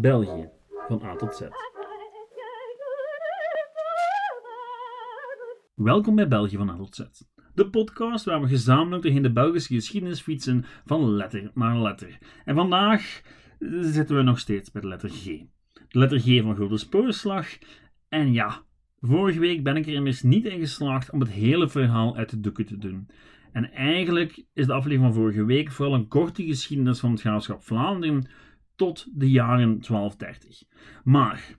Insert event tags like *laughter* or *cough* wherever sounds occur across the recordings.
België, van A tot Z. Welkom bij België van A tot Z. De podcast waar we gezamenlijk doorheen de Belgische geschiedenis fietsen van letter naar letter. En vandaag zitten we nog steeds bij de letter G. De letter G van Gulden Spoorslag. En ja, vorige week ben ik er immers niet in geslaagd om het hele verhaal uit de doeken te doen. En eigenlijk is de aflevering van vorige week vooral een korte geschiedenis van het graafschap Vlaanderen tot de jaren 1230. Maar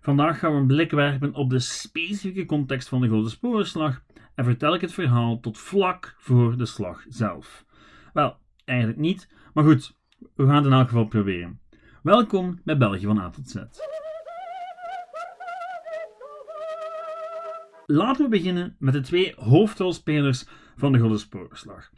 vandaag gaan we een blik werpen op de specifieke context van de Grote Sporenslag en vertel ik het verhaal tot vlak voor de slag zelf. Wel, eigenlijk niet, maar goed, we gaan het in elk geval proberen. Welkom bij België van A. Laten we beginnen met de twee hoofdrolspelers van de Grote Sporenslag.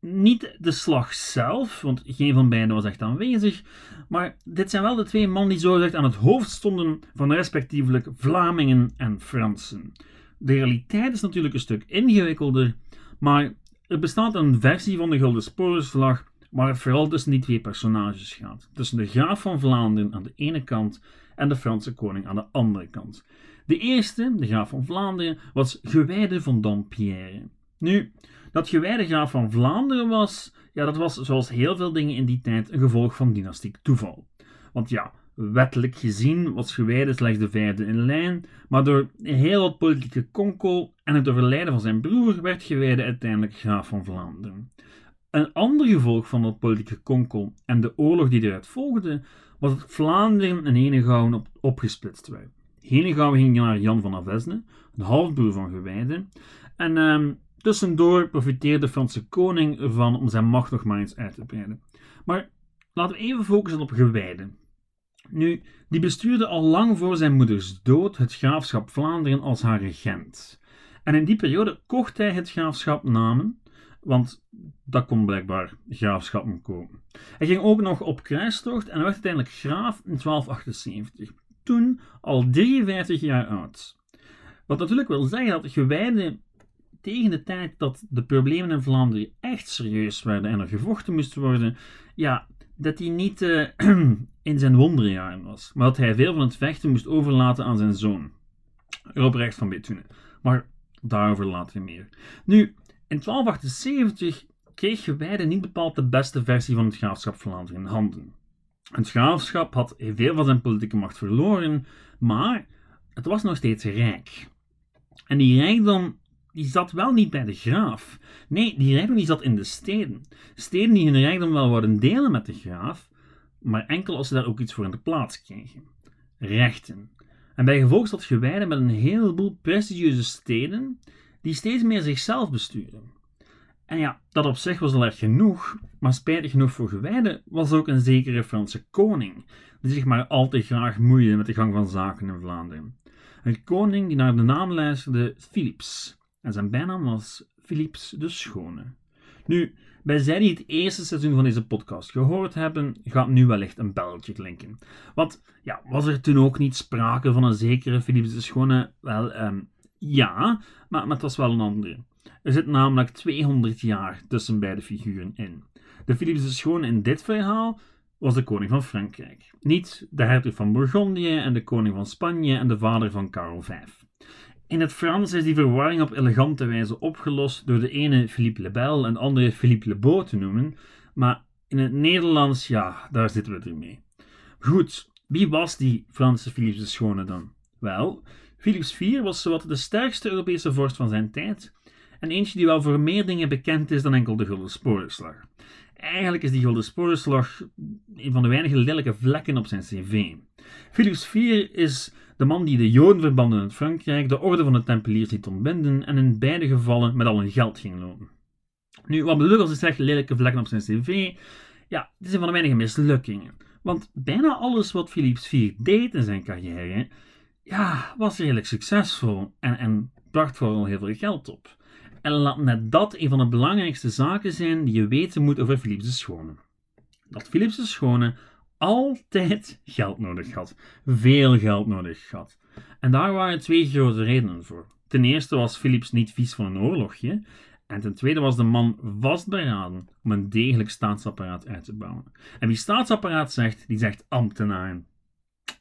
Niet de slag zelf, want geen van beiden was echt aanwezig, maar dit zijn wel de twee mannen die zogezegd aan het hoofd stonden van respectievelijk Vlamingen en Fransen. De realiteit is natuurlijk een stuk ingewikkelder, maar er bestaat een versie van de Gulden Sporenslag waar het vooral tussen die twee personages gaat. Tussen de graaf van Vlaanderen aan de ene kant en de Franse koning aan de andere kant. De eerste, de graaf van Vlaanderen, was Gewijde van Dampierre. Nu, dat Gewijde graaf van Vlaanderen was, ja, dat was zoals heel veel dingen in die tijd een gevolg van dynastiek toeval. Want ja, wettelijk gezien was Gewijde slechts de vijfde in lijn, maar door heel wat politieke konkel en het overlijden van zijn broer werd Gewijde uiteindelijk graaf van Vlaanderen. Een ander gevolg van dat politieke konkel en de oorlog die eruit volgde, was dat Vlaanderen en Henegouwen op, opgesplitst werd. Henegouwen ging naar Jan van Avesne, een halfbroer van Gewijde, en ehm, tussendoor profiteerde de Franse koning ervan om zijn macht nog maar eens uit te breiden. Maar laten we even focussen op Gewijde. Nu, die bestuurde al lang voor zijn moeders dood het graafschap Vlaanderen als haar regent. En in die periode kocht hij het graafschap Namen, want dat kon blijkbaar graafschappen komen. Hij ging ook nog op kruistocht en werd uiteindelijk graaf in 1278, toen al 53 jaar oud. Wat natuurlijk wil zeggen dat Gewijde tegen de tijd dat de problemen in Vlaanderen echt serieus werden en er gevochten moest worden, ja, dat hij niet uh, *clears throat* in zijn wonderjaren was, maar dat hij veel van het vechten moest overlaten aan zijn zoon, Robrecht van Bethune. Maar daarover later meer. Nu, in 1278 kreeg Gewijde niet bepaald de beste versie van het graafschap Vlaanderen in handen. Het graafschap had veel van zijn politieke macht verloren, maar het was nog steeds rijk. En die rijkdom die zat wel niet bij de graaf. Nee, die rijkdom die zat in de steden. Steden die hun rijkdom wel worden delen met de graaf, maar enkel als ze daar ook iets voor in de plaats kregen. Rechten. En bij gevolg zat Gewijde met een heleboel prestigieuze steden die steeds meer zichzelf besturen. En ja, dat op zich was al erg genoeg, maar spijtig genoeg voor Gewijde was ook een zekere Franse koning, die zich maar al te graag moeide met de gang van zaken in Vlaanderen. Een koning die naar de naam luisterde Philips, en zijn bijnaam was Philips de Schone. Nu, bij zij die het eerste seizoen van deze podcast gehoord hebben, gaat nu wellicht een belletje klinken. Want, ja, was er toen ook niet sprake van een zekere Philips de Schone? Wel, um, ja, maar, maar het was wel een andere. Er zit namelijk 200 jaar tussen beide figuren in. De Philips de Schone in dit verhaal was de koning van Frankrijk. Niet de hertog van Bourgondië en de koning van Spanje en de vader van Karel V. In het Frans is die verwarring op elegante wijze opgelost door de ene Philippe le Bel en de andere Philippe le Beau te noemen, maar in het Nederlands, ja, daar zitten we ermee. Goed, wie was die Franse Philips de Schone dan? Wel, Philips IV was zowat de sterkste Europese vorst van zijn tijd en eentje die wel voor meer dingen bekend is dan enkel de Gulden Sporenslag. Eigenlijk is die Gulden Sporenslag een van de weinige lelijke vlekken op zijn cv. Philips IV is de man die de Jodenverbanden in Frankrijk de orde van de Tempeliers liet ontbinden en in beide gevallen met al hun geld ging lonen. Nu, wat bedoel als ik zeg lelijke vlekken op zijn cv? Ja, is een van de weinige mislukkingen. Want bijna alles wat Philips IV deed in zijn carrière, ja, was redelijk succesvol en, en bracht vooral heel veel geld op. En laat net dat een van de belangrijkste zaken zijn die je weten moet over Philips de Schone. Dat Philips de Schone altijd geld nodig had. Veel geld nodig had. En daar waren twee grote redenen voor. Ten eerste was Philips niet vies van een oorlogje. En ten tweede was de man vastberaden om een degelijk staatsapparaat uit te bouwen. En wie staatsapparaat zegt, die zegt ambtenaren.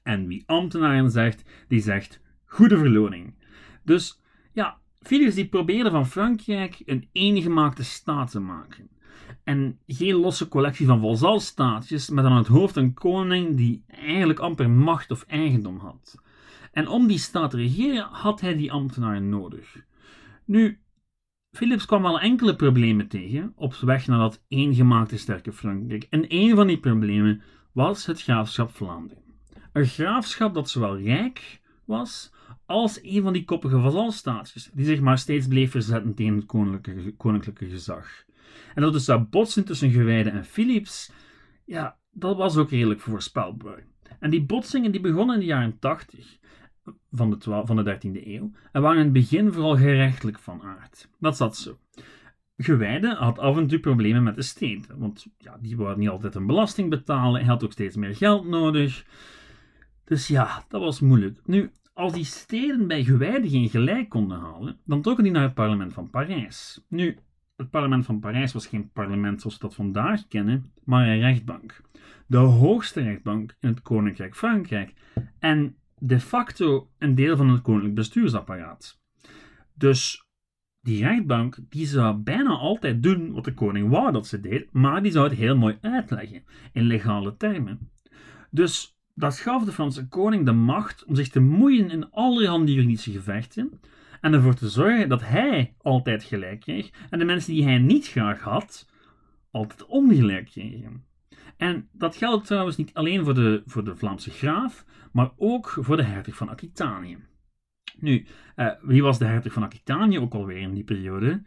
En wie ambtenaren zegt, die zegt goede verloning. Dus ja, Philips die probeerde van Frankrijk een eengemaakte staat te maken. En geen losse collectie van vazalstaatjes met aan het hoofd een koning die eigenlijk amper macht of eigendom had. En om die staat te regeren had hij die ambtenaren nodig. Nu, Philips kwam wel enkele problemen tegen op weg naar dat eengemaakte sterke Frankrijk. En een van die problemen was het graafschap Vlaanderen. Een graafschap dat zowel rijk was als een van die koppige vazalstaatjes, die zich maar steeds bleef verzetten tegen het koninklijke, koninklijke gezag. En dat dus dat botsen tussen gewijden en Philips, ja, dat was ook redelijk voorspelbaar. En die botsingen die begonnen in de jaren 80 van de, van de 13e eeuw en waren in het begin vooral gerechtelijk van aard. Dat zat zo. Gewijde had af en toe problemen met de steden, want ja, die wouden niet altijd een belasting betalen, hij had ook steeds meer geld nodig. Dus ja, dat was moeilijk. Nu, als die steden bij gewijden geen gelijk konden halen, dan trokken die naar het parlement van Parijs. Nu, het parlement van Parijs was geen parlement zoals we dat vandaag kennen, maar een rechtbank. De hoogste rechtbank in het Koninkrijk Frankrijk en de facto een deel van het koninklijk bestuursapparaat. Dus die rechtbank die zou bijna altijd doen wat de koning wou dat ze deed, maar die zou het heel mooi uitleggen in legale termen. Dus dat gaf de Franse koning de macht om zich te moeien in allerhande juridische gevechten en ervoor te zorgen dat hij altijd gelijk kreeg en de mensen die hij niet graag had, altijd ongelijk kregen. En dat geldt trouwens niet alleen voor de, voor de Vlaamse graaf, maar ook voor de hertog van Aquitanië. Nu, uh, wie was de hertog van Aquitanië ook alweer in die periode?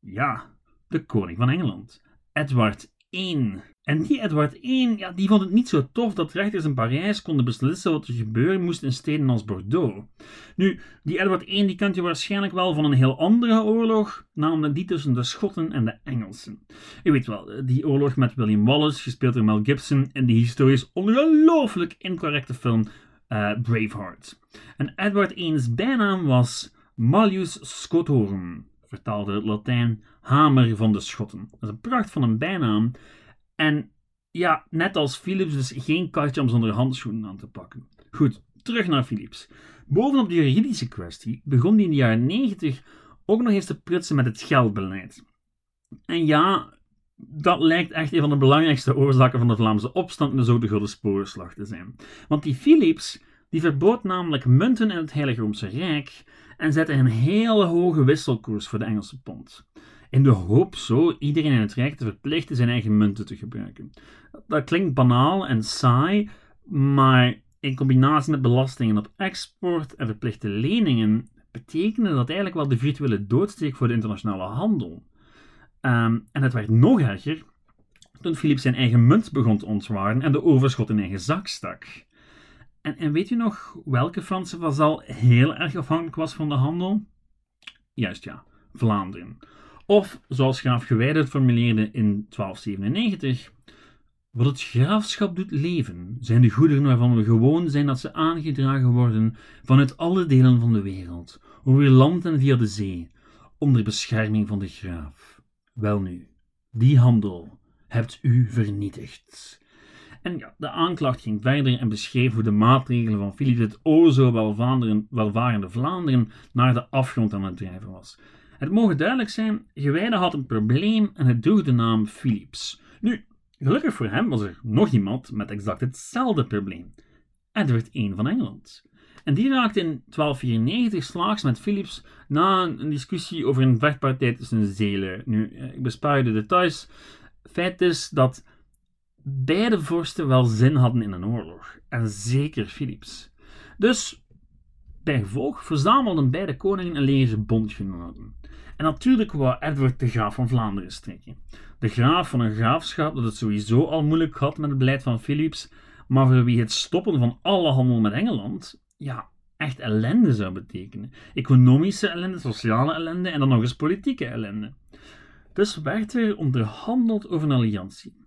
Ja, de koning van Engeland, Edward En die Edward I, ja, die vond het niet zo tof dat rechters in Parijs konden beslissen wat er gebeuren moest in steden als Bordeaux. Nu, die Edward I die kent je waarschijnlijk wel van een heel andere oorlog, namelijk die tussen de Schotten en de Engelsen. Je weet wel, die oorlog met William Wallace, gespeeld door Mel Gibson, in die historisch ongelooflijk incorrecte film uh, Braveheart. En Edward I's bijnaam was Malleus Scotorum, vertaalde het Latijn Hamer van de Schotten. Dat is een pracht van een bijnaam. En ja, net als Philips, dus geen katje om zonder handschoenen aan te pakken. Goed, terug naar Philips. Bovenop de juridische kwestie begon hij in de jaren 90 ook nog eens te prutsen met het geldbeleid. En ja, dat lijkt echt een van de belangrijkste oorzaken van de Vlaamse opstand in de zogenaamde Sporenslag te zijn. Want die Philips die verbood namelijk munten in het Heilige Roomse Rijk en zette een hele hoge wisselkoers voor de Engelse pond in de hoop zo iedereen in het Rijk te verplichten zijn eigen munten te gebruiken. Dat klinkt banaal en saai, maar in combinatie met belastingen op export en verplichte leningen betekende dat eigenlijk wel de virtuele doodsteek voor de internationale handel. Um, en het werd nog erger toen Philips zijn eigen munt begon te ontwaren en de overschot in eigen zak stak. En, weet u nog welke Franse vazal heel erg afhankelijk was van de handel? Juist ja, Vlaanderen. Of, zoals graaf Gewijde het formuleerde in 1297, wat het graafschap doet leven, zijn de goederen waarvan we gewoon zijn dat ze aangedragen worden vanuit alle delen van de wereld, over land en via de zee, onder bescherming van de graaf. Welnu, die handel hebt u vernietigd. De aanklacht ging verder en beschreef hoe de maatregelen van Philippe het o zo welvarende Vlaanderen naar de afgrond aan het drijven was. Het mogen duidelijk zijn, Gewijde had een probleem en het droeg de naam Philips. Nu, gelukkig voor hem was er nog iemand met exact hetzelfde probleem. Edward I van Engeland. En die raakte in 1294 slaags met Philips na een discussie over een vechtpartij tussen zelen. Nu, eh, ik bespaar de details. Feit is dat beide vorsten wel zin hadden in een oorlog. En zeker Philips. Dus, bij gevolg verzamelden beide koningen een leger bondgenoten. En natuurlijk wou Edward de graaf van Vlaanderen strikken. De graaf van een graafschap dat het sowieso al moeilijk had met het beleid van Philips, maar voor wie het stoppen van alle handel met Engeland, ja, echt ellende zou betekenen. Economische ellende, sociale ellende en dan nog eens politieke ellende. Dus werd er onderhandeld over een alliantie.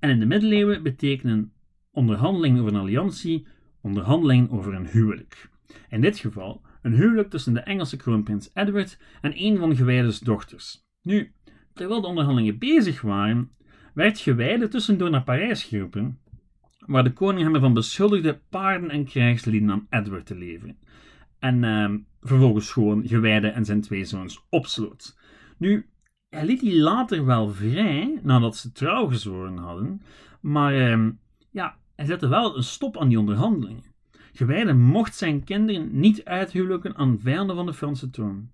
En in de middeleeuwen betekenen onderhandelingen over een alliantie onderhandelingen over een huwelijk. In dit geval een huwelijk tussen de Engelse kroonprins Edward en een van Gewijde's dochters. Nu, terwijl de onderhandelingen bezig waren, werd Gewijde tussendoor naar Parijs geroepen, waar de koning hem ervan beschuldigde paarden en krijgslieden aan Edward te leveren. En ehm, vervolgens gewoon gewijde en zijn twee zoons opsloot. Nu, hij liet die later wel vrij, nadat ze trouw gezworen hadden, maar ehm, ja, hij zette wel een stop aan die onderhandelingen. Gewijde mocht zijn kinderen niet uithuwelijken aan vijanden van de Franse troon.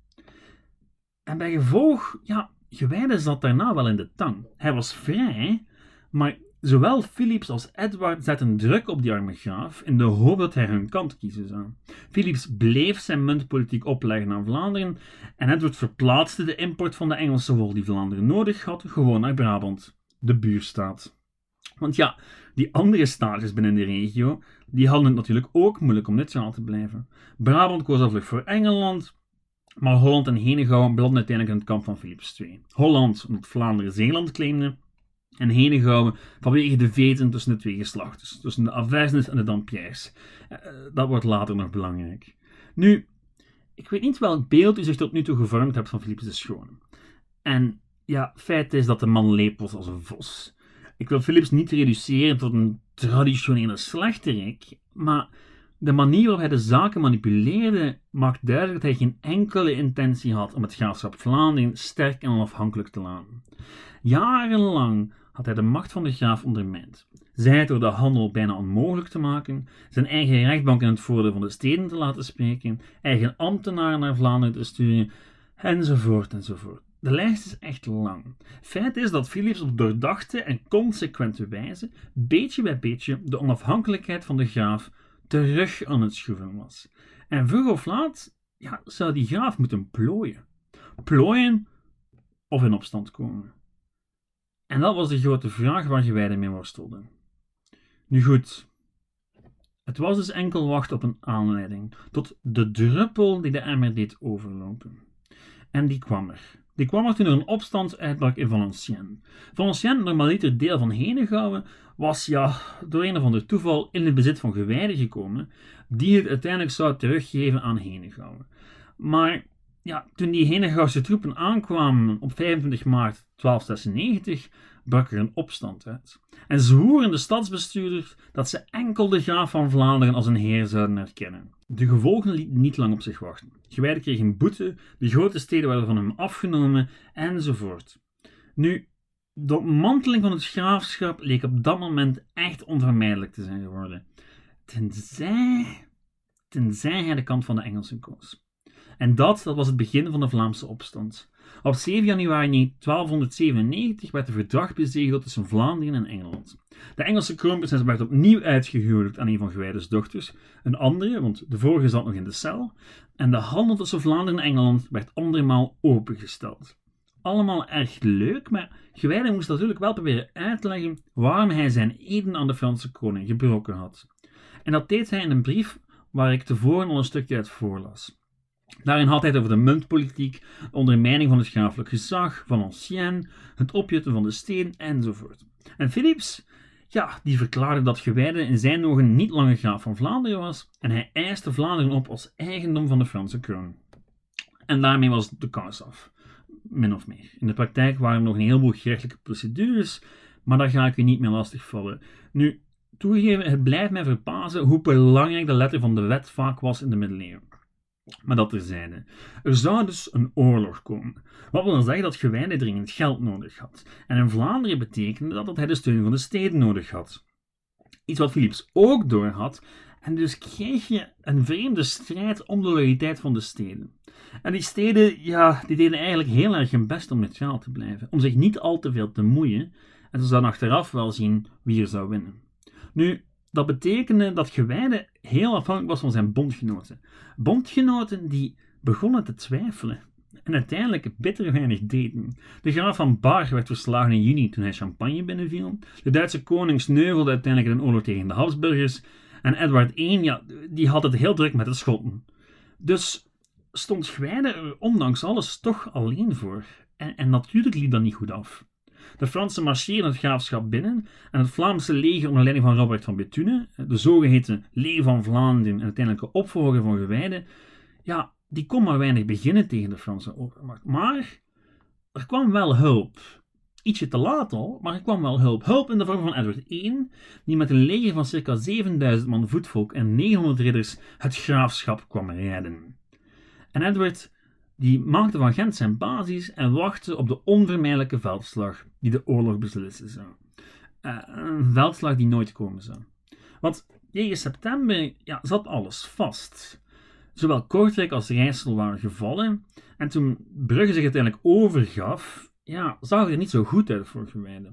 En bij gevolg, ja, Gewijde zat daarna wel in de tang. Hij was vrij, maar zowel Philips als Edward zetten druk op die arme graaf in de hoop dat hij hun kant kiezen zou. Philips bleef zijn muntpolitiek opleggen aan Vlaanderen en Edward verplaatste de import van de Engelse wol die Vlaanderen nodig had gewoon naar Brabant, de buurstaat. Want ja, die andere staatjes binnen de regio, die hadden het natuurlijk ook moeilijk om neutraal te blijven. Brabant koos al voor Engeland, maar Holland en Henegouwen belanden uiteindelijk in het kamp van Philips II. Holland omdat Vlaanderen Zeeland claimde en Henegouwen vanwege de veten tussen de twee geslachten, tussen de Avesnes en de Dampierres. Eh, dat wordt later nog belangrijk. Nu, ik weet niet welk beeld u zich tot nu toe gevormd hebt van Philips de Schone. En ja, feit is dat de man leep was als een vos. Ik wil Philips niet reduceren tot een traditionele slechterik, maar de manier waarop hij de zaken manipuleerde maakt duidelijk dat hij geen enkele intentie had om het graafschap Vlaanderen sterk en onafhankelijk te laten. Jarenlang had hij de macht van de graaf ondermijnd. Zij door de handel bijna onmogelijk te maken, zijn eigen rechtbank in het voordeel van de steden te laten spreken, eigen ambtenaren naar Vlaanderen te sturen, enzovoort enzovoort. De lijst is echt lang. Feit is dat Philips op doordachte en consequente wijze, beetje bij beetje, de onafhankelijkheid van de graaf terug aan het schroeven was. En vroeg of laat ja, zou die graaf moeten plooien. Plooien of in opstand komen. En dat was de grote vraag waar wij mee worstelden. Nu goed, het was dus enkel wachten op een aanleiding, tot de druppel die de emmer deed overlopen. En die kwam er. Die kwam er toen er een opstand uitbrak in Valenciennes. Valenciennes, normaliter deel van Henegouwen, was ja, door een of ander toeval in het bezit van gewijden gekomen, die het uiteindelijk zou teruggeven aan Henegouwen. Maar ja, toen die Henegouwse troepen aankwamen op 25 maart 1296, brak er een opstand uit. En zwoeren de stadsbestuurders dat ze enkel de graaf van Vlaanderen als een heer zouden erkennen. De gevolgen lieten niet lang op zich wachten. Gewijden kregen boete, de grote steden werden van hem afgenomen, enzovoort. Nu, de ontmanteling van het graafschap leek op dat moment echt onvermijdelijk te zijn geworden. Tenzij, tenzij hij de kant van de Engelsen koos. En dat, dat was het begin van de Vlaamse opstand. Op 7 januari 1297 werd een verdrag bezegeld tussen Vlaanderen en Engeland. De Engelse kroonprinses werd opnieuw uitgehuwelijkd aan een van Gewijdes dochters, een andere, want de vorige zat nog in de cel, en de handel tussen Vlaanderen en Engeland werd andermaal opengesteld. Allemaal erg leuk, maar Gewijde moest natuurlijk wel proberen uitleggen waarom hij zijn eden aan de Franse koning gebroken had. En dat deed hij in een brief waar ik tevoren al een stukje uit voorlas. Daarin had hij het over de muntpolitiek, ondermijning van het graaflijk gezag, van Ancien, het opjutten van de steen enzovoort. En Philips, ja, die verklaarde dat Gewijde in zijn ogen niet langer graaf van Vlaanderen was en hij eiste Vlaanderen op als eigendom van de Franse kroon. En daarmee was de kans af, min of meer. In de praktijk waren er nog een heleboel gerechtelijke procedures, maar daar ga ik u niet meer lastigvallen. Nu, toegegeven, het blijft mij verbazen hoe belangrijk de letter van de wet vaak was in de middeleeuwen. Maar dat terzijde. Er zou dus een oorlog komen. Wat wil zeggen dat Gewijde dringend geld nodig had. En in Vlaanderen betekende dat dat hij de steun van de steden nodig had. Iets wat Philips ook doorhad. En dus kreeg je een vreemde strijd om de loyaliteit van de steden. En die steden, ja, die deden eigenlijk heel erg hun best om neutraal te blijven. Om zich niet al te veel te moeien. En ze zouden achteraf wel zien wie er zou winnen. Nu, dat betekende dat Gewijde heel afhankelijk was van zijn bondgenoten. Bondgenoten die begonnen te twijfelen en uiteindelijk bitter weinig deden. De graaf van Bar werd verslagen in juni toen hij Champagne binnenviel. De Duitse koning sneuvelde uiteindelijk in een oorlog tegen de Habsburgers. En Edward I, ja, die had het heel druk met de Schotten. Dus stond Gwijde er ondanks alles toch alleen voor. En, en natuurlijk liep dat niet goed af. De Fransen marcheerden het graafschap binnen en het Vlaamse leger onder leiding van Robert van Bethune, de zogeheten Leger van Vlaanderen en uiteindelijke opvolger van Gewijde, ja, die kon maar weinig beginnen tegen de Franse overmacht. Maar er kwam wel hulp. ietsje te laat al, maar er kwam wel hulp. Hulp in de vorm van Edward I, die met een leger van circa 7000 man voetvolk en 900 ridders het graafschap kwam redden. En Edward die maakte van Gent zijn basis en wachtte op de onvermijdelijke veldslag die de oorlog beslissen zou. Uh, een veldslag die nooit komen zou. Want tegen september ja, zat alles vast. Zowel Kortrijk als Rijssel waren gevallen. En toen Brugge zich uiteindelijk overgaf, ja, zag het er niet zo goed uit voor Gewijde.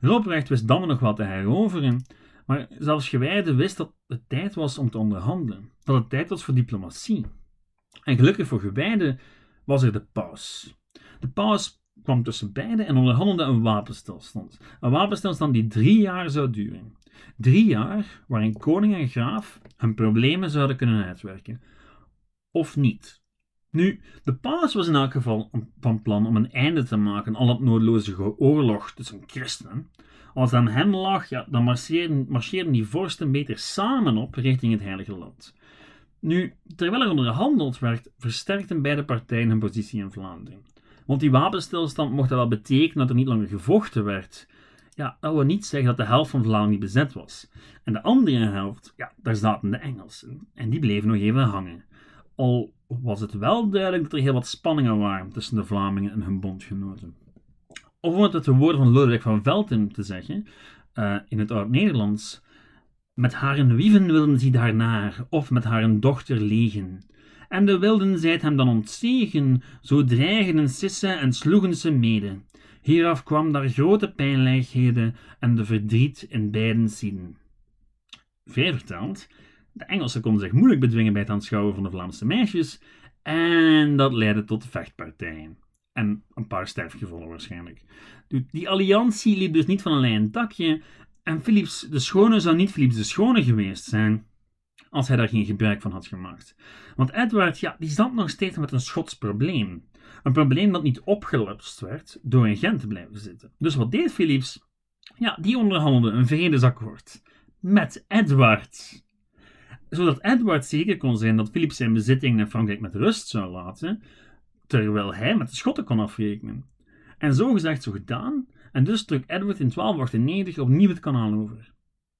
Robrecht wist dan nog wat te heroveren, maar zelfs Gewijde wist dat het tijd was om te onderhandelen. Dat het tijd was voor diplomatie. En gelukkig voor Gewijde was er de paus. De paus kwam tussen beiden en onderhandelde een wapenstilstand. Een wapenstilstand die drie jaar zou duren. Drie jaar waarin koning en graaf hun problemen zouden kunnen uitwerken. Of niet. Nu, de paus was in elk geval van plan om een einde te maken aan dat noodloze oorlog tussen christenen. Als het aan hem lag, ja, dan marcheerden, marcheerden die vorsten beter samen op richting het Heilige Land. Nu, terwijl er onderhandeld werd, versterkten beide partijen hun positie in Vlaanderen. Want die wapenstilstand mocht wel betekenen dat er niet langer gevochten werd. Ja, dat wil niet zeggen dat de helft van Vlaanderen niet bezet was. En de andere helft, ja, daar zaten de Engelsen. En die bleven nog even hangen. Al was het wel duidelijk dat er heel wat spanningen waren tussen de Vlamingen en hun bondgenoten. Of om het met de woorden van Lodewijk van Velten te zeggen, uh, in het Oud-Nederlands, met haren wieven wilden ze daarnaar, of met haren dochter legen. En de wilden zijt hem dan ontzegen, zo dreigden Sisse en sloegen ze mede. Hieraf kwam daar grote pijnlijkheden en de verdriet in beiden zien. Vrij de Engelsen konden zich moeilijk bedwingen bij het aanschouwen van de Vlaamse meisjes, en dat leidde tot vechtpartijen. En een paar sterfgevallen waarschijnlijk. Die alliantie liep dus niet van een lijn dakje, en Philips de Schone zou niet Philips de Schone geweest zijn als hij daar geen gebruik van had gemaakt. Want Edward, ja, die zat nog steeds met een Schots probleem. Een probleem dat niet opgelost werd door in Gent te blijven zitten. Dus wat deed Philips? Ja, die onderhandelde een vredesakkoord met Edward. Zodat Edward zeker kon zijn dat Philips zijn bezittingen in Frankrijk met rust zou laten, terwijl hij met de Schotten kon afrekenen. En zo gezegd, zo gedaan, en dus trok Edward in 1298 opnieuw het kanaal over.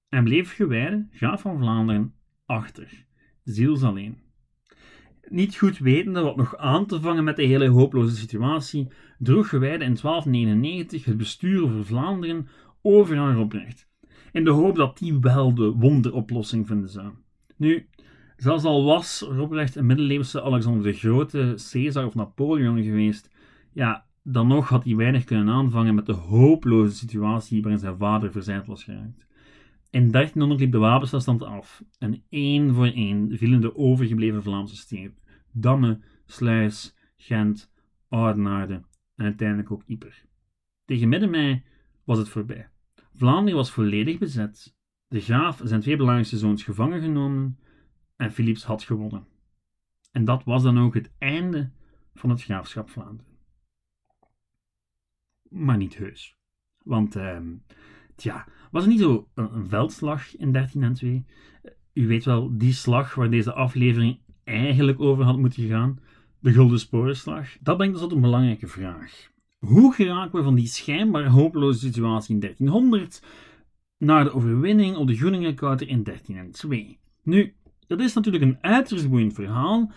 En bleef Gewijde, graaf van Vlaanderen, achter, ziels alleen. Niet goed wetende wat nog aan te vangen met de hele hopeloze situatie, droeg Gewijde in 1299 het bestuur over Vlaanderen over aan Robrecht, in de hoop dat die wel de wonderoplossing vinden zou. Nu, zelfs al was Robrecht een middeleeuwse Alexander de Grote, Caesar of Napoleon geweest, ja, dan nog had hij weinig kunnen aanvangen met de hopeloze situatie waarin zijn vader verzeild was geraakt. In 1300 liep de wapenstilstand af en één voor één vielen de overgebleven Vlaamse steden. Damme, Sluis, Gent, Oudenaarde en uiteindelijk ook Yper. Tegen midden mei was het voorbij. Vlaanderen was volledig bezet. De graaf zijn twee belangrijkste zoons gevangen genomen en Philips had gewonnen. En dat was dan ook het einde van het graafschap Vlaanderen maar niet heus. Want, uh, tja, was het niet zo een, veldslag in 13 en 2? U weet wel, die slag waar deze aflevering eigenlijk over had moeten gaan. De Gulden Sporenslag. Dat brengt ons tot een belangrijke vraag. Hoe geraken we van die schijnbaar hopeloze situatie in 1300 naar de overwinning op de Groeningenkouter in 1302? Nu, dat is natuurlijk een uiterst boeiend verhaal,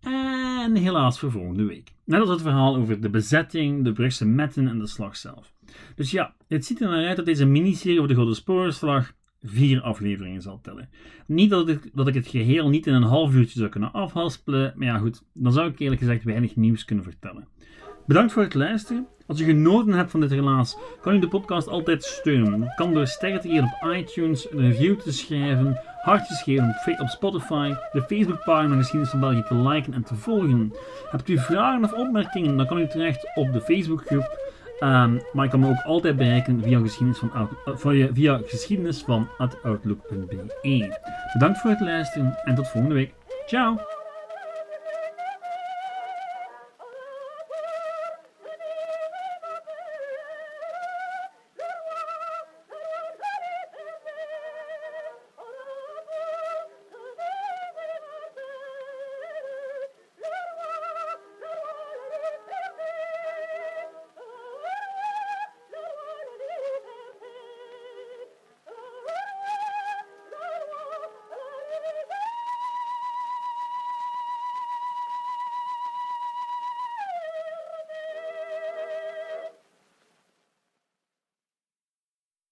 en helaas voor volgende week. Net als het verhaal over de bezetting, de Brugse metten en de slag zelf. Dus ja, het ziet er naar uit dat deze miniserie over de Gouden Sporenslag vier afleveringen zal tellen. Niet dat ik, dat ik het geheel niet in een half uurtje zou kunnen afhaspelen, maar ja goed, dan zou ik eerlijk gezegd weinig nieuws kunnen vertellen. Bedankt voor het luisteren. Als je genoten hebt van dit relaas, kan je de podcast altijd steunen. Dat kan door sterren te geven op iTunes, een review te schrijven, hartjes geven op Spotify, de Facebookpagina Geschiedenis van België te liken en te volgen. Hebt u vragen of opmerkingen, dan kan u terecht op de Facebookgroep. Um, maar je kan me ook altijd bereiken via geschiedenis van, uh, Bedankt voor het luisteren en tot volgende week. Ciao!